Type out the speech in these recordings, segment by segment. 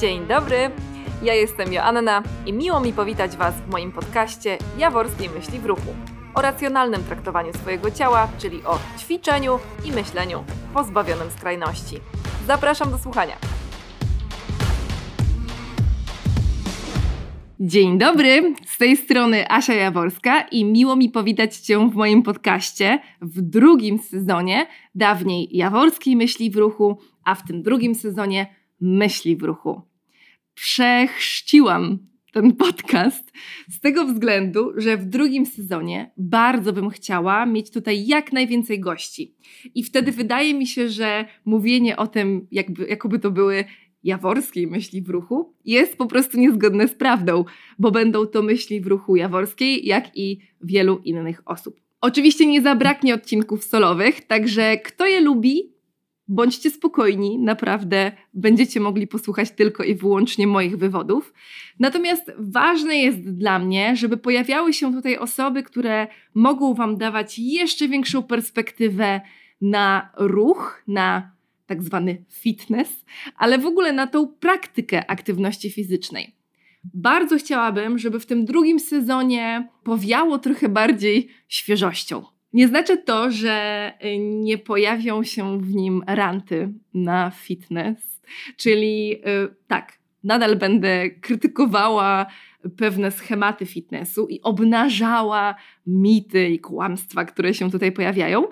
Dzień dobry, ja jestem Joanna i miło mi powitać Was w moim podcaście Jaworskiej Myśli w Ruchu o racjonalnym traktowaniu swojego ciała, czyli o ćwiczeniu i myśleniu pozbawionym skrajności. Zapraszam do słuchania. Dzień dobry, z tej strony Asia Jaworska i miło mi powitać Cię w moim podcaście w drugim sezonie, dawniej Jaworskiej Myśli w Ruchu, a w tym drugim sezonie Myśli w Ruchu. Przechrzciłam ten podcast z tego względu, że w drugim sezonie bardzo bym chciała mieć tutaj jak najwięcej gości. I wtedy wydaje mi się, że mówienie o tym, jakby, jakoby to były jaworskiej myśli w ruchu, jest po prostu niezgodne z prawdą, bo będą to myśli w ruchu jaworskiej, jak i wielu innych osób. Oczywiście nie zabraknie odcinków solowych, także kto je lubi, bądźcie spokojni, naprawdę będziecie mogli posłuchać tylko i wyłącznie moich wywodów. Natomiast ważne jest dla mnie, żeby pojawiały się tutaj osoby, które mogą Wam dawać jeszcze większą perspektywę na ruch, na tak zwany fitness, ale w ogóle na tą praktykę aktywności fizycznej. Bardzo chciałabym, żeby w tym drugim sezonie powiało trochę bardziej świeżością. Nie znaczy to, że y, nie pojawią się w nim ranty na fitness, czyli y, tak, nadal będę krytykowała pewne schematy fitnessu i obnażała mity i kłamstwa, które się tutaj pojawiają,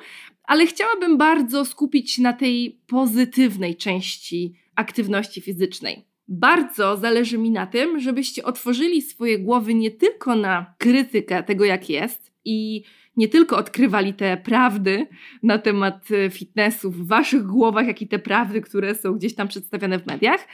ale chciałabym bardzo skupić się na tej pozytywnej części aktywności fizycznej. Bardzo zależy mi na tym, żebyście otworzyli swoje głowy nie tylko na krytykę tego, jak jest i nie tylko odkrywali te prawdy na temat e, fitnessu w waszych głowach, jak i te prawdy, które są gdzieś tam przedstawiane w mediach,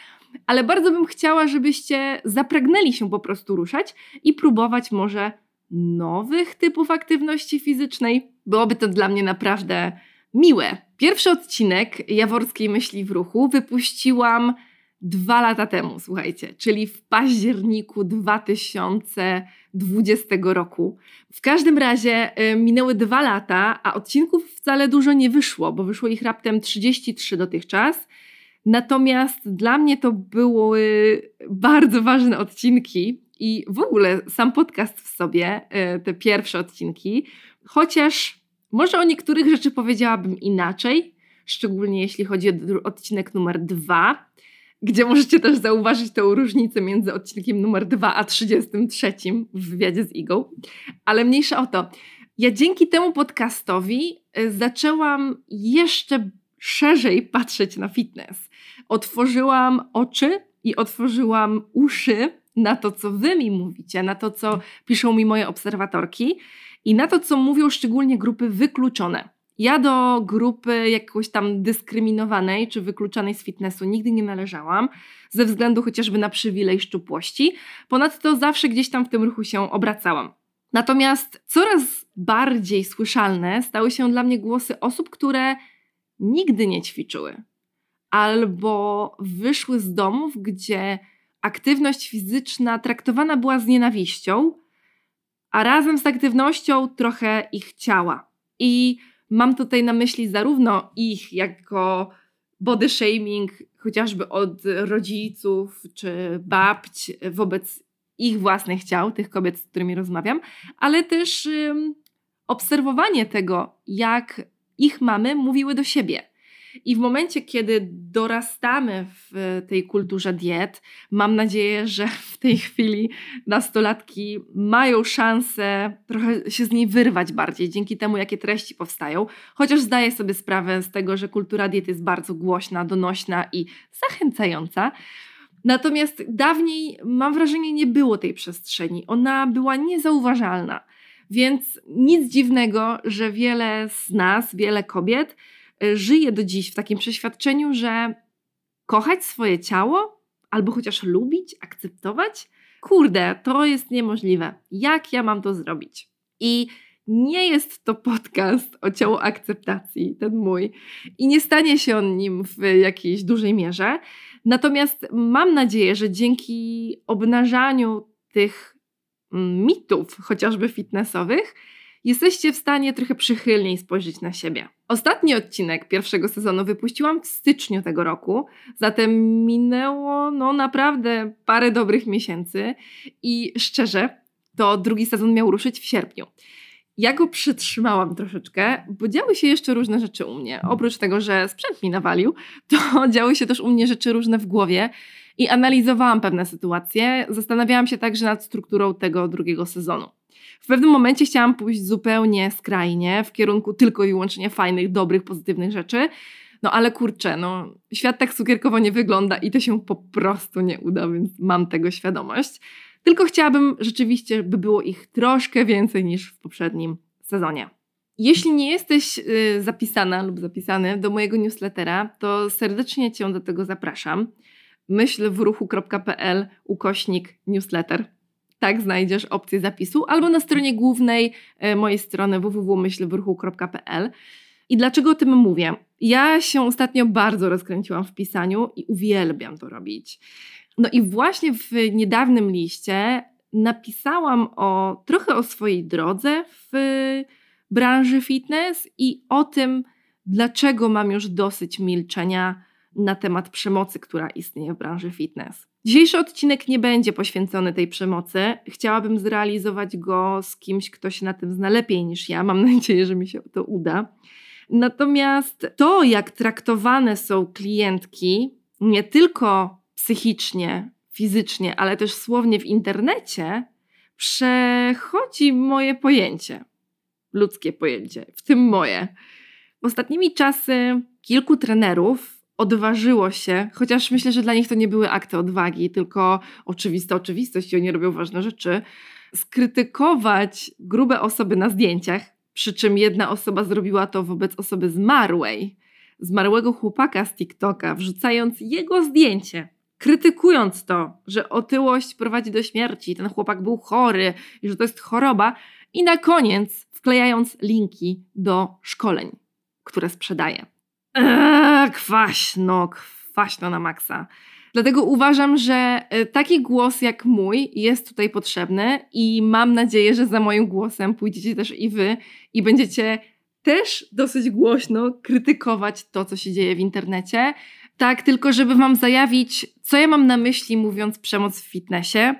ale bardzo bym chciała, żebyście zapragnęli się po prostu ruszać i próbować może nowych typów aktywności fizycznej. Byłoby to dla mnie naprawdę miłe. Pierwszy odcinek Jaworskiej Myśli w Ruchu wypuściłam dwa lata temu, słuchajcie, czyli w październiku 2020 roku. W każdym razie y, minęły dwa lata, a odcinków wcale dużo nie wyszło, bo wyszło ich raptem 33 dotychczas. Natomiast dla mnie to były bardzo ważne odcinki i w ogóle sam podcast w sobie, y, te pierwsze odcinki, chociaż może o niektórych rzeczy powiedziałabym inaczej, szczególnie jeśli chodzi o odcinek numer dwa gdzie możecie też zauważyć tę różnicę między odcinkiem numer 2 a 33 w wywiadzie z Igą. Ale mniejsza o to. Ja dzięki temu podcastowi y, zaczęłam jeszcze szerzej patrzeć na fitness. Otworzyłam oczy i otworzyłam uszy na to, co wy mi mówicie, na to, co piszą mi moje obserwatorki i na to, co mówią szczególnie grupy wykluczone. Ja do grupy jakoś tam dyskryminowanej czy wykluczanej z fitnessu nigdy nie należałam, ze względu chociażby na przywilej szczupłości. Ponadto zawsze gdzieś tam w tym ruchu się obracałam. Natomiast coraz bardziej słyszalne stały się dla mnie głosy osób, które nigdy nie ćwiczyły albo wyszły z domów, gdzie aktywność fizyczna traktowana była z nienawiścią, a razem z aktywnością trochę ich ciała. I Mam tutaj na myśli zarówno ich jako body shaming, chociażby od rodziców czy babć wobec ich własnych ciał, tych kobiet, z którymi rozmawiam, ale też um, obserwowanie tego, jak ich mamy mówiły do siebie. I w momencie, kiedy dorastamy w tej kulturze diet, mam nadzieję, że w tej chwili nastolatki mają szansę trochę się z niej wyrwać bardziej, dzięki temu, jakie treści powstają. Chociaż zdaję sobie sprawę z tego, że kultura diet jest bardzo głośna, donośna i zachęcająca. Natomiast dawniej, mam wrażenie, nie było tej przestrzeni. Ona była niezauważalna. Więc nic dziwnego, że wiele z nas, wiele kobiet, żyję do dziś w takim przeświadczeniu, że kochać swoje ciało albo chociaż lubić, akceptować, kurde, to jest niemożliwe. Jak ja mam to zrobić? I nie jest to podcast o ciało akceptacji, ten mój, i nie stanie się on nim w jakiejś dużej mierze. Natomiast mam nadzieję, że dzięki obnażaniu tych mm, mitów, chociażby fitnessowych, jesteście w stanie trochę przychylniej spojrzeć na siebie. Ostatni odcinek pierwszego sezonu wypuściłam w styczniu tego roku, zatem minęło no naprawdę parę dobrych miesięcy i szczerze, to drugi sezon miał ruszyć w sierpniu. Ja go przytrzymałam troszeczkę, bo działy się jeszcze różne rzeczy u mnie. Oprócz tego, że sprzęt mi nawalił, to działy się też u mnie rzeczy różne w głowie i analizowałam pewne sytuacje. Zastanawiałam się także nad strukturą tego drugiego sezonu. W pewnym momencie chciałam pójść zupełnie skrajnie w kierunku tylko i wyłącznie fajnych, dobrych, pozytywnych rzeczy. No ale kurczę, no świat tak cukierkowo nie wygląda i to się po prostu nie uda, więc mam tego świadomość. Tylko chciałabym rzeczywiście, by było ich troszkę więcej niż w poprzednim sezonie. Jeśli nie jesteś y, zapisana lub zapisany do mojego newslettera, to serdecznie Cię do tego zapraszam. myślwruchu.pl ukośnik newsletter. Tak znajdziesz opcję zapisu, albo na stronie głównej y, mojej strony www.myślwruchu.pl. I dlaczego o tym mówię? Ja się ostatnio bardzo rozkręciłam w pisaniu i uwielbiam to robić. No i właśnie w niedawnym liście napisałam o trochę o swojej drodze w branży fitness i o tym, dlaczego mam już dosyć milczenia na temat przemocy, która istnieje w branży fitness. Dzisiejszy odcinek nie będzie poświęcony tej przemocy. Chciałabym zrealizować go z kimś, kto się na tym zna lepiej niż ja. Mam nadzieję, że mi się to uda. Natomiast to, jak traktowane są klientki, nie tylko psychicznie, fizycznie, ale też słownie w internecie, przechodzi moje pojęcie, ludzkie pojęcie, w tym moje. Ostatnimi czasy kilku trenerów odważyło się, chociaż myślę, że dla nich to nie były akty odwagi, tylko oczywista oczywistość i oni robią ważne rzeczy, skrytykować grube osoby na zdjęciach, przy czym jedna osoba zrobiła to wobec osoby zmarłej, zmarłego chłopaka z TikToka, wrzucając jego zdjęcie krytykując to, że otyłość prowadzi do śmierci, ten chłopak był chory i że to jest choroba, i na koniec wklejając linki do szkoleń, które sprzedaje. Eee, kwaśno, kwaśno na maksa. Dlatego uważam, że e, taki głos jak mój jest tutaj potrzebny i mam nadzieję, że za moim głosem pójdziecie też i wy i będziecie też dosyć głośno krytykować to, co się dzieje w internecie, tak, tylko żeby Wam zajawić, co ja mam na myśli, mówiąc przemoc w fitnessie.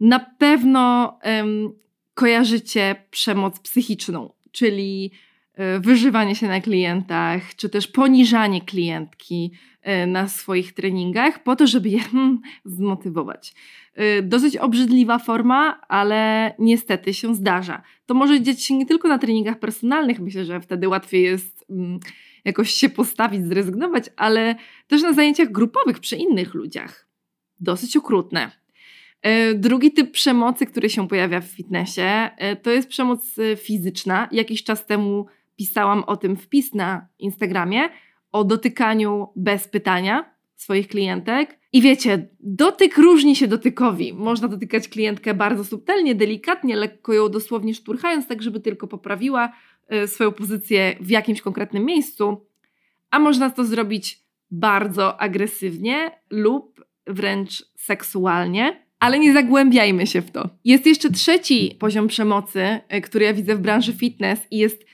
Na pewno um, kojarzycie przemoc psychiczną, czyli wyżywanie się na klientach, czy też poniżanie klientki e, na swoich treningach, po to, żeby je hmm, zmotywować. E, dosyć obrzydliwa forma, ale niestety się zdarza. To może dziać się nie tylko na treningach personalnych, myślę, że wtedy łatwiej jest. Um, jakoś się postawić, zrezygnować, ale też na zajęciach grupowych przy innych ludziach. Dosyć okrutne. E, drugi typ przemocy, który się pojawia w fitnessie, e, to jest przemoc e, fizyczna. Jakiś czas temu pisałam o tym wpis na Instagramie, o dotykaniu bez pytania swoich klientek. I wiecie, dotyk różni się dotykowi. Można dotykać klientkę bardzo subtelnie, delikatnie, lekko ją dosłownie szturchając, tak żeby tylko poprawiła Y, swoją pozycję w jakimś konkretnym miejscu, a można to zrobić bardzo agresywnie lub wręcz seksualnie. Ale nie zagłębiajmy się w to. Jest jeszcze trzeci poziom przemocy, y, który ja widzę w branży fitness i jest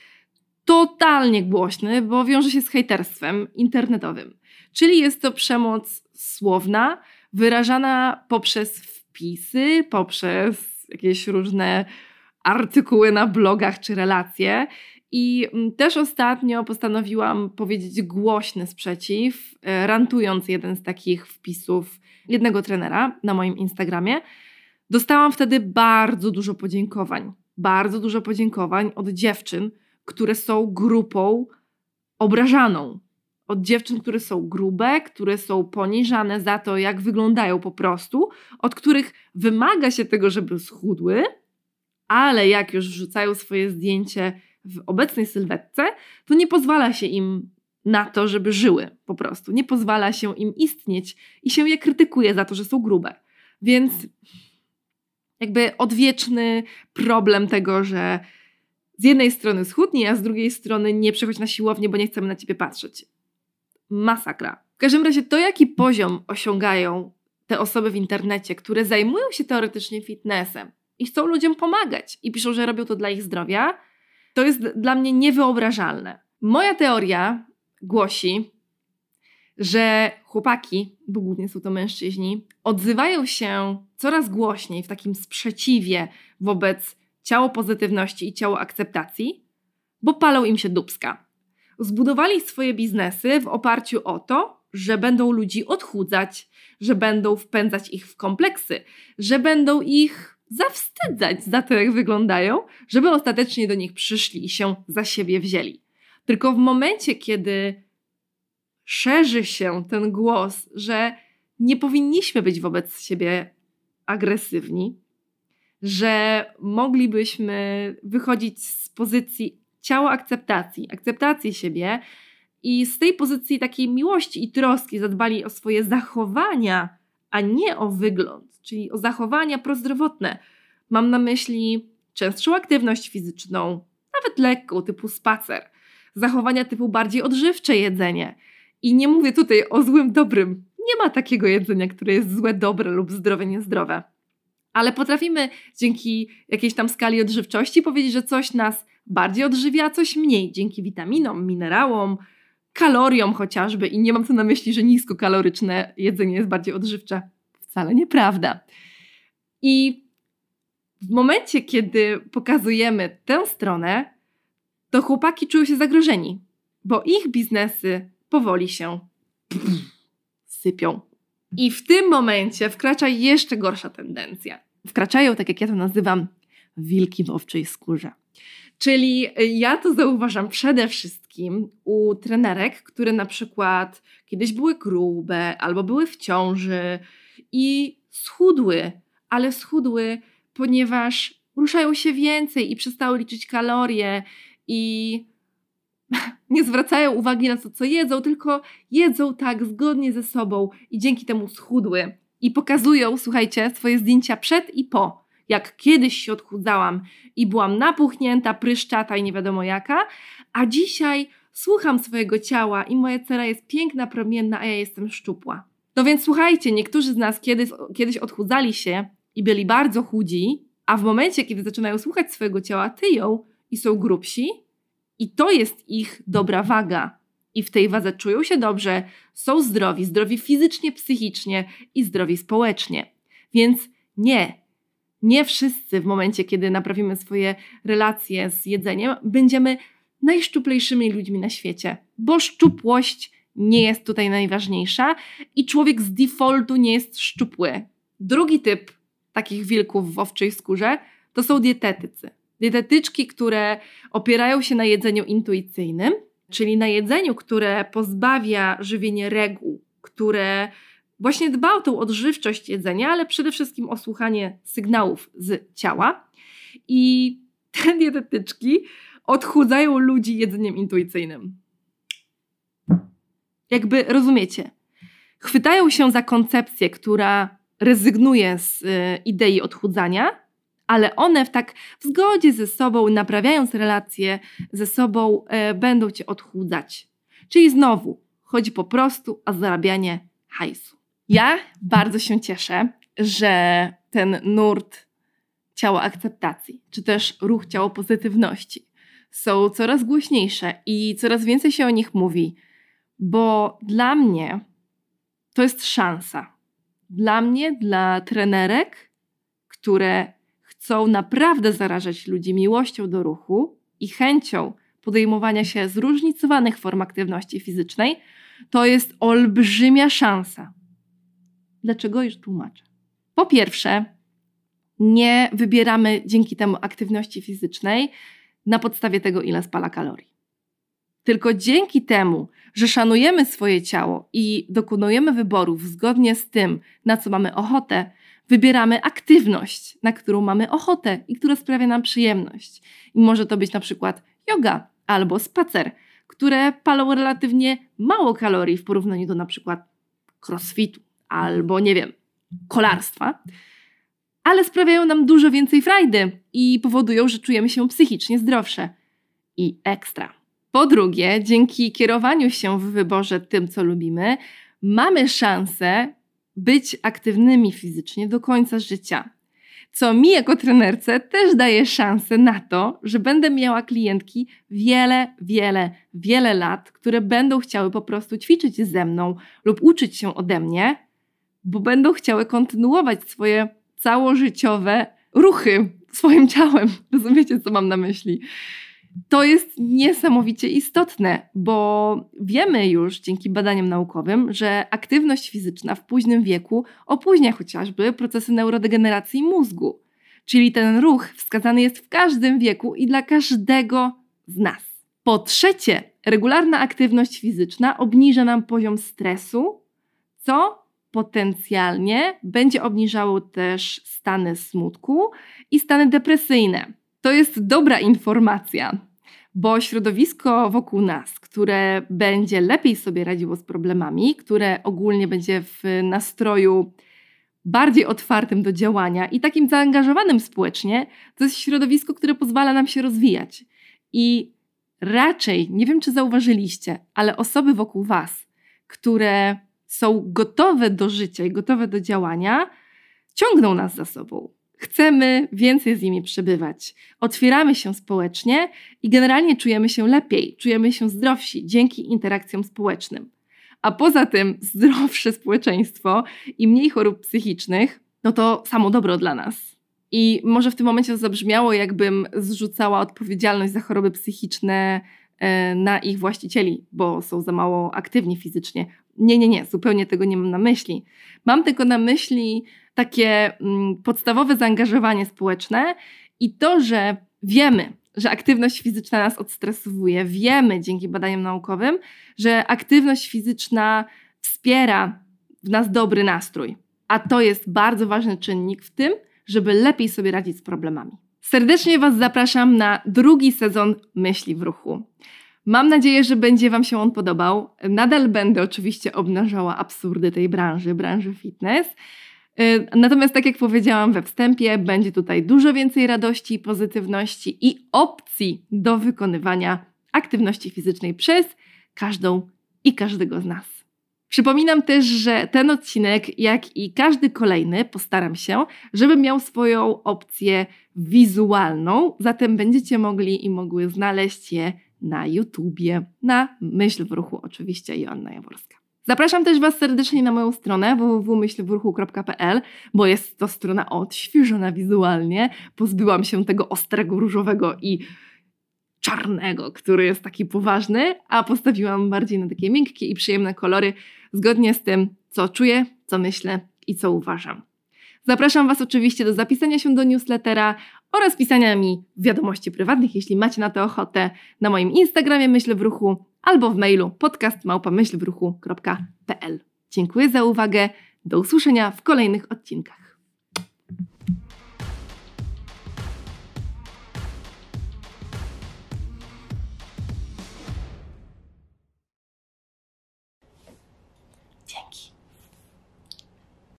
totalnie głośny, bo wiąże się z hejterstwem internetowym. Czyli jest to przemoc słowna, wyrażana poprzez wpisy, poprzez jakieś różne artykuły na blogach czy relacje. I mm, też ostatnio postanowiłam powiedzieć głośny sprzeciw, e, rantując jeden z takich wpisów jednego trenera na moim Instagramie. Dostałam wtedy bardzo dużo podziękowań. Bardzo dużo podziękowań od dziewczyn, które są grupą obrażaną. Od dziewczyn, które są grube, które są poniżane za to, jak wyglądają po prostu, od których wymaga się tego, żeby schudły, ale jak już wrzucają swoje zdjęcie w obecnej sylwetce, to nie pozwala się im na to, żeby żyły po prostu. Nie pozwala się im istnieć i się je krytykuje za to, że są grube. Więc jakby odwieczny problem tego, że z jednej strony schudnij, a z drugiej strony nie przechodź na siłownię, bo nie chcemy na ciebie patrzeć. Masakra. W każdym razie to, jaki poziom osiągają te osoby w internecie, które zajmują się teoretycznie fitnessem, i chcą ludziom pomagać i piszą, że robią to dla ich zdrowia, To jest dla mnie niewyobrażalne. Moja teoria głosi, że chłopaki, bo głównie są to mężczyźni, odzywają się coraz głośniej w takim sprzeciwie wobec ciało pozytywności i ciało akceptacji, bo palą im się dubska. Zbudowali swoje biznesy w oparciu o to, że będą ludzi odchudzać, że będą wpędzać ich w kompleksy, że będą ich zawstydzać za to, jak wyglądają, żeby ostatecznie do nich przyszli i się za siebie wzięli. Tylko w momencie, kiedy szerzy się ten głos, że nie powinniśmy być wobec siebie agresywni, że moglibyśmy wychodzić z pozycji ciała akceptacji, akceptacji siebie i z tej pozycji takiej miłości i troski zadbali o swoje zachowania, a nie o wygląd, czyli o zachowania prozdrowotne. Mam na myśli częstszą aktywność fizyczną, nawet lekką, typu spacer, zachowania typu bardziej odżywcze jedzenie. I nie mówię tutaj o złym, dobrym. Nie ma takiego jedzenia, które jest złe, dobre lub zdrowe, niezdrowe. Ale potrafimy dzięki jakiejś tam skali odżywczości powiedzieć, że coś nas bardziej odżywia, a coś mniej, dzięki witaminom, minerałom, kaloriom chociażby. I nie mam tu na myśli, że niskokaloryczne jedzenie jest bardziej odżywcze. Wcale nieprawda. I w momencie, kiedy pokazujemy tę stronę, to chłopaki czują się zagrożeni, bo ich biznesy powoli się sypią. I w tym momencie wkracza jeszcze gorsza tendencja. Wkraczają, tak jak ja to nazywam, wilki w owczej skórze. Czyli ja to zauważam przede wszystkim u trenerek, które na przykład kiedyś były grube albo były w ciąży i schudły, ale schudły, ponieważ ruszają się więcej i przestały liczyć kalorie i nie zwracają uwagi na to, co jedzą, tylko jedzą tak zgodnie ze sobą i dzięki temu schudły. I pokazują, słuchajcie, swoje zdjęcia przed i po. Jak kiedyś się odchudzałam i byłam napuchnięta, pryszczata i nie wiadomo jaka, a dzisiaj słucham swojego ciała i moja cera jest piękna, promienna, a ja jestem szczupła. No więc słuchajcie, niektórzy z nas kiedyś, kiedyś odchudzali się i byli bardzo chudzi, a w momencie, kiedy zaczynają słuchać swojego ciała, tyją i są grubsi, i to jest ich dobra waga. I w tej wadze czują się dobrze, są zdrowi, zdrowi fizycznie, psychicznie i zdrowi społecznie. Więc nie, nie wszyscy w momencie, kiedy naprawimy swoje relacje z jedzeniem, będziemy najszczuplejszymi ludźmi na świecie, bo szczupłość nie jest tutaj najważniejsza i człowiek z defaultu nie jest szczupły. Drugi typ takich wilków w owczej skórze to są dietetycy. Dietetyczki, które opierają się na jedzeniu intuicyjnym, czyli na jedzeniu, które pozbawia żywienie reguł, które właśnie dba o tą odżywczość jedzenia, ale przede wszystkim o słuchanie sygnałów z ciała. I te dietetyczki odchudzają ludzi jedzeniem intuicyjnym. Jakby rozumiecie, chwytają się za koncepcję, która rezygnuje z y, idei odchudzania, ale one w tak w zgodzie ze sobą, naprawiając relacje ze sobą, e, będą cię odchudzać. Czyli znowu chodzi po prostu o zarabianie hajsu. Ja bardzo się cieszę, że ten nurt ciała akceptacji, czy też ruch ciało pozytywności są coraz głośniejsze i coraz więcej się o nich mówi, bo dla mnie to jest szansa. Dla mnie, dla trenerek, które chcą naprawdę zarażać ludzi miłością do ruchu i chęcią podejmowania się zróżnicowanych form aktywności fizycznej, to jest olbrzymia szansa. Dlaczego już tłumaczę? Po pierwsze, nie wybieramy dzięki temu aktywności fizycznej na podstawie tego, ile spala kalorii. Tylko dzięki temu, że szanujemy swoje ciało i dokonujemy wyborów zgodnie z tym, na co mamy ochotę, wybieramy aktywność, na którą mamy ochotę i która sprawia nam przyjemność. I może to być na przykład yoga albo spacer, które palą relatywnie mało kalorii w porównaniu do na przykład crossfitu albo nie wiem, kolarstwa, ale sprawiają nam dużo więcej frajdy i powodują, że czujemy się psychicznie zdrowsze i ekstra. Po drugie, dzięki kierowaniu się w wyborze tym, co lubimy, mamy szansę być aktywnymi fizycznie do końca życia. co mi jako trenerce też daje szansę na to, że będę miała klientki wiele, wiele, wiele lat, które będą chciały po prostu ćwiczyć ze mną lub uczyć się ode mnie, bo będą chciały kontynuować swoje całożyciowe ruchy swoim ciałem. Rozumiecie, co mam na myśli? To jest niesamowicie istotne, bo wiemy już dzięki badaniom naukowym, że aktywność fizyczna w późnym wieku opóźnia chociażby procesy neurodegeneracji mózgu. Czyli ten ruch wskazany jest w każdym wieku i dla każdego z nas. Po trzecie, regularna aktywność fizyczna obniża nam poziom stresu, co potencjalnie będzie obniżało też stany smutku i stany depresyjne. To jest dobra informacja, bo środowisko wokół nas, które będzie lepiej sobie radziło z problemami, które ogólnie będzie w nastroju bardziej otwartym do działania i takim zaangażowanym społecznie, to jest środowisko, które pozwala nam się rozwijać. I raczej, nie wiem czy zauważyliście, ale osoby wokół Was, które są gotowe do życia i gotowe do działania, ciągną nas za sobą. Chcemy więcej z nimi przebywać. Otwieramy się społecznie i generalnie czujemy się lepiej, czujemy się zdrowsi dzięki interakcjom społecznym. A poza tym zdrowsze społeczeństwo i mniej chorób psychicznych, no to samo dobro dla nas. I może w tym momencie zabrzmiało, jakbym zrzucała odpowiedzialność za choroby psychiczne e, na ich właścicieli, bo są za mało aktywni fizycznie. Nie, nie, nie, zupełnie tego nie mam na myśli. Mam tylko na myśli takie mm, podstawowe zaangażowanie społeczne i to, że wiemy, że aktywność fizyczna nas odstresowuje. Wiemy dzięki badaniom naukowym, że aktywność fizyczna wspiera w nas dobry nastrój. A to jest bardzo ważny czynnik w tym, żeby lepiej sobie radzić z problemami. Serdecznie Was zapraszam na drugi sezon Myśli w Ruchu. Mam nadzieję, że będzie Wam się on podobał. Nadal będę oczywiście obnażała absurdy tej branży, branży fitness. Y, natomiast, tak jak powiedziałam we wstępie, będzie tutaj dużo więcej radości, pozytywności i opcji do wykonywania aktywności fizycznej przez każdą i każdego z nas. Przypominam też, że ten odcinek, jak i każdy kolejny, postaram się, żeby miał swoją opcję wizualną, zatem będziecie mogli i mogły znaleźć je na YouTubie, na Myśl w Ruchu oczywiście Joanna Jaworska. Zapraszam też Was serdecznie na moją stronę www.myślwruchu.pl, bo jest to strona odświeżona wizualnie. Pozbyłam się tego ostrego różowego i czarnego, który jest taki poważny, a postawiłam bardziej na takie miękkie i przyjemne kolory, zgodnie z tym, co czuję, co myślę i co uważam. Zapraszam Was oczywiście do zapisania się do newslettera oraz pisania mi wiadomości prywatnych, jeśli macie na to ochotę, na moim Instagramie Myślę w Ruchu albo w mailu podcastmałpamyślwruchu.pl. Dziękuję za uwagę. Do usłyszenia w kolejnych odcinkach.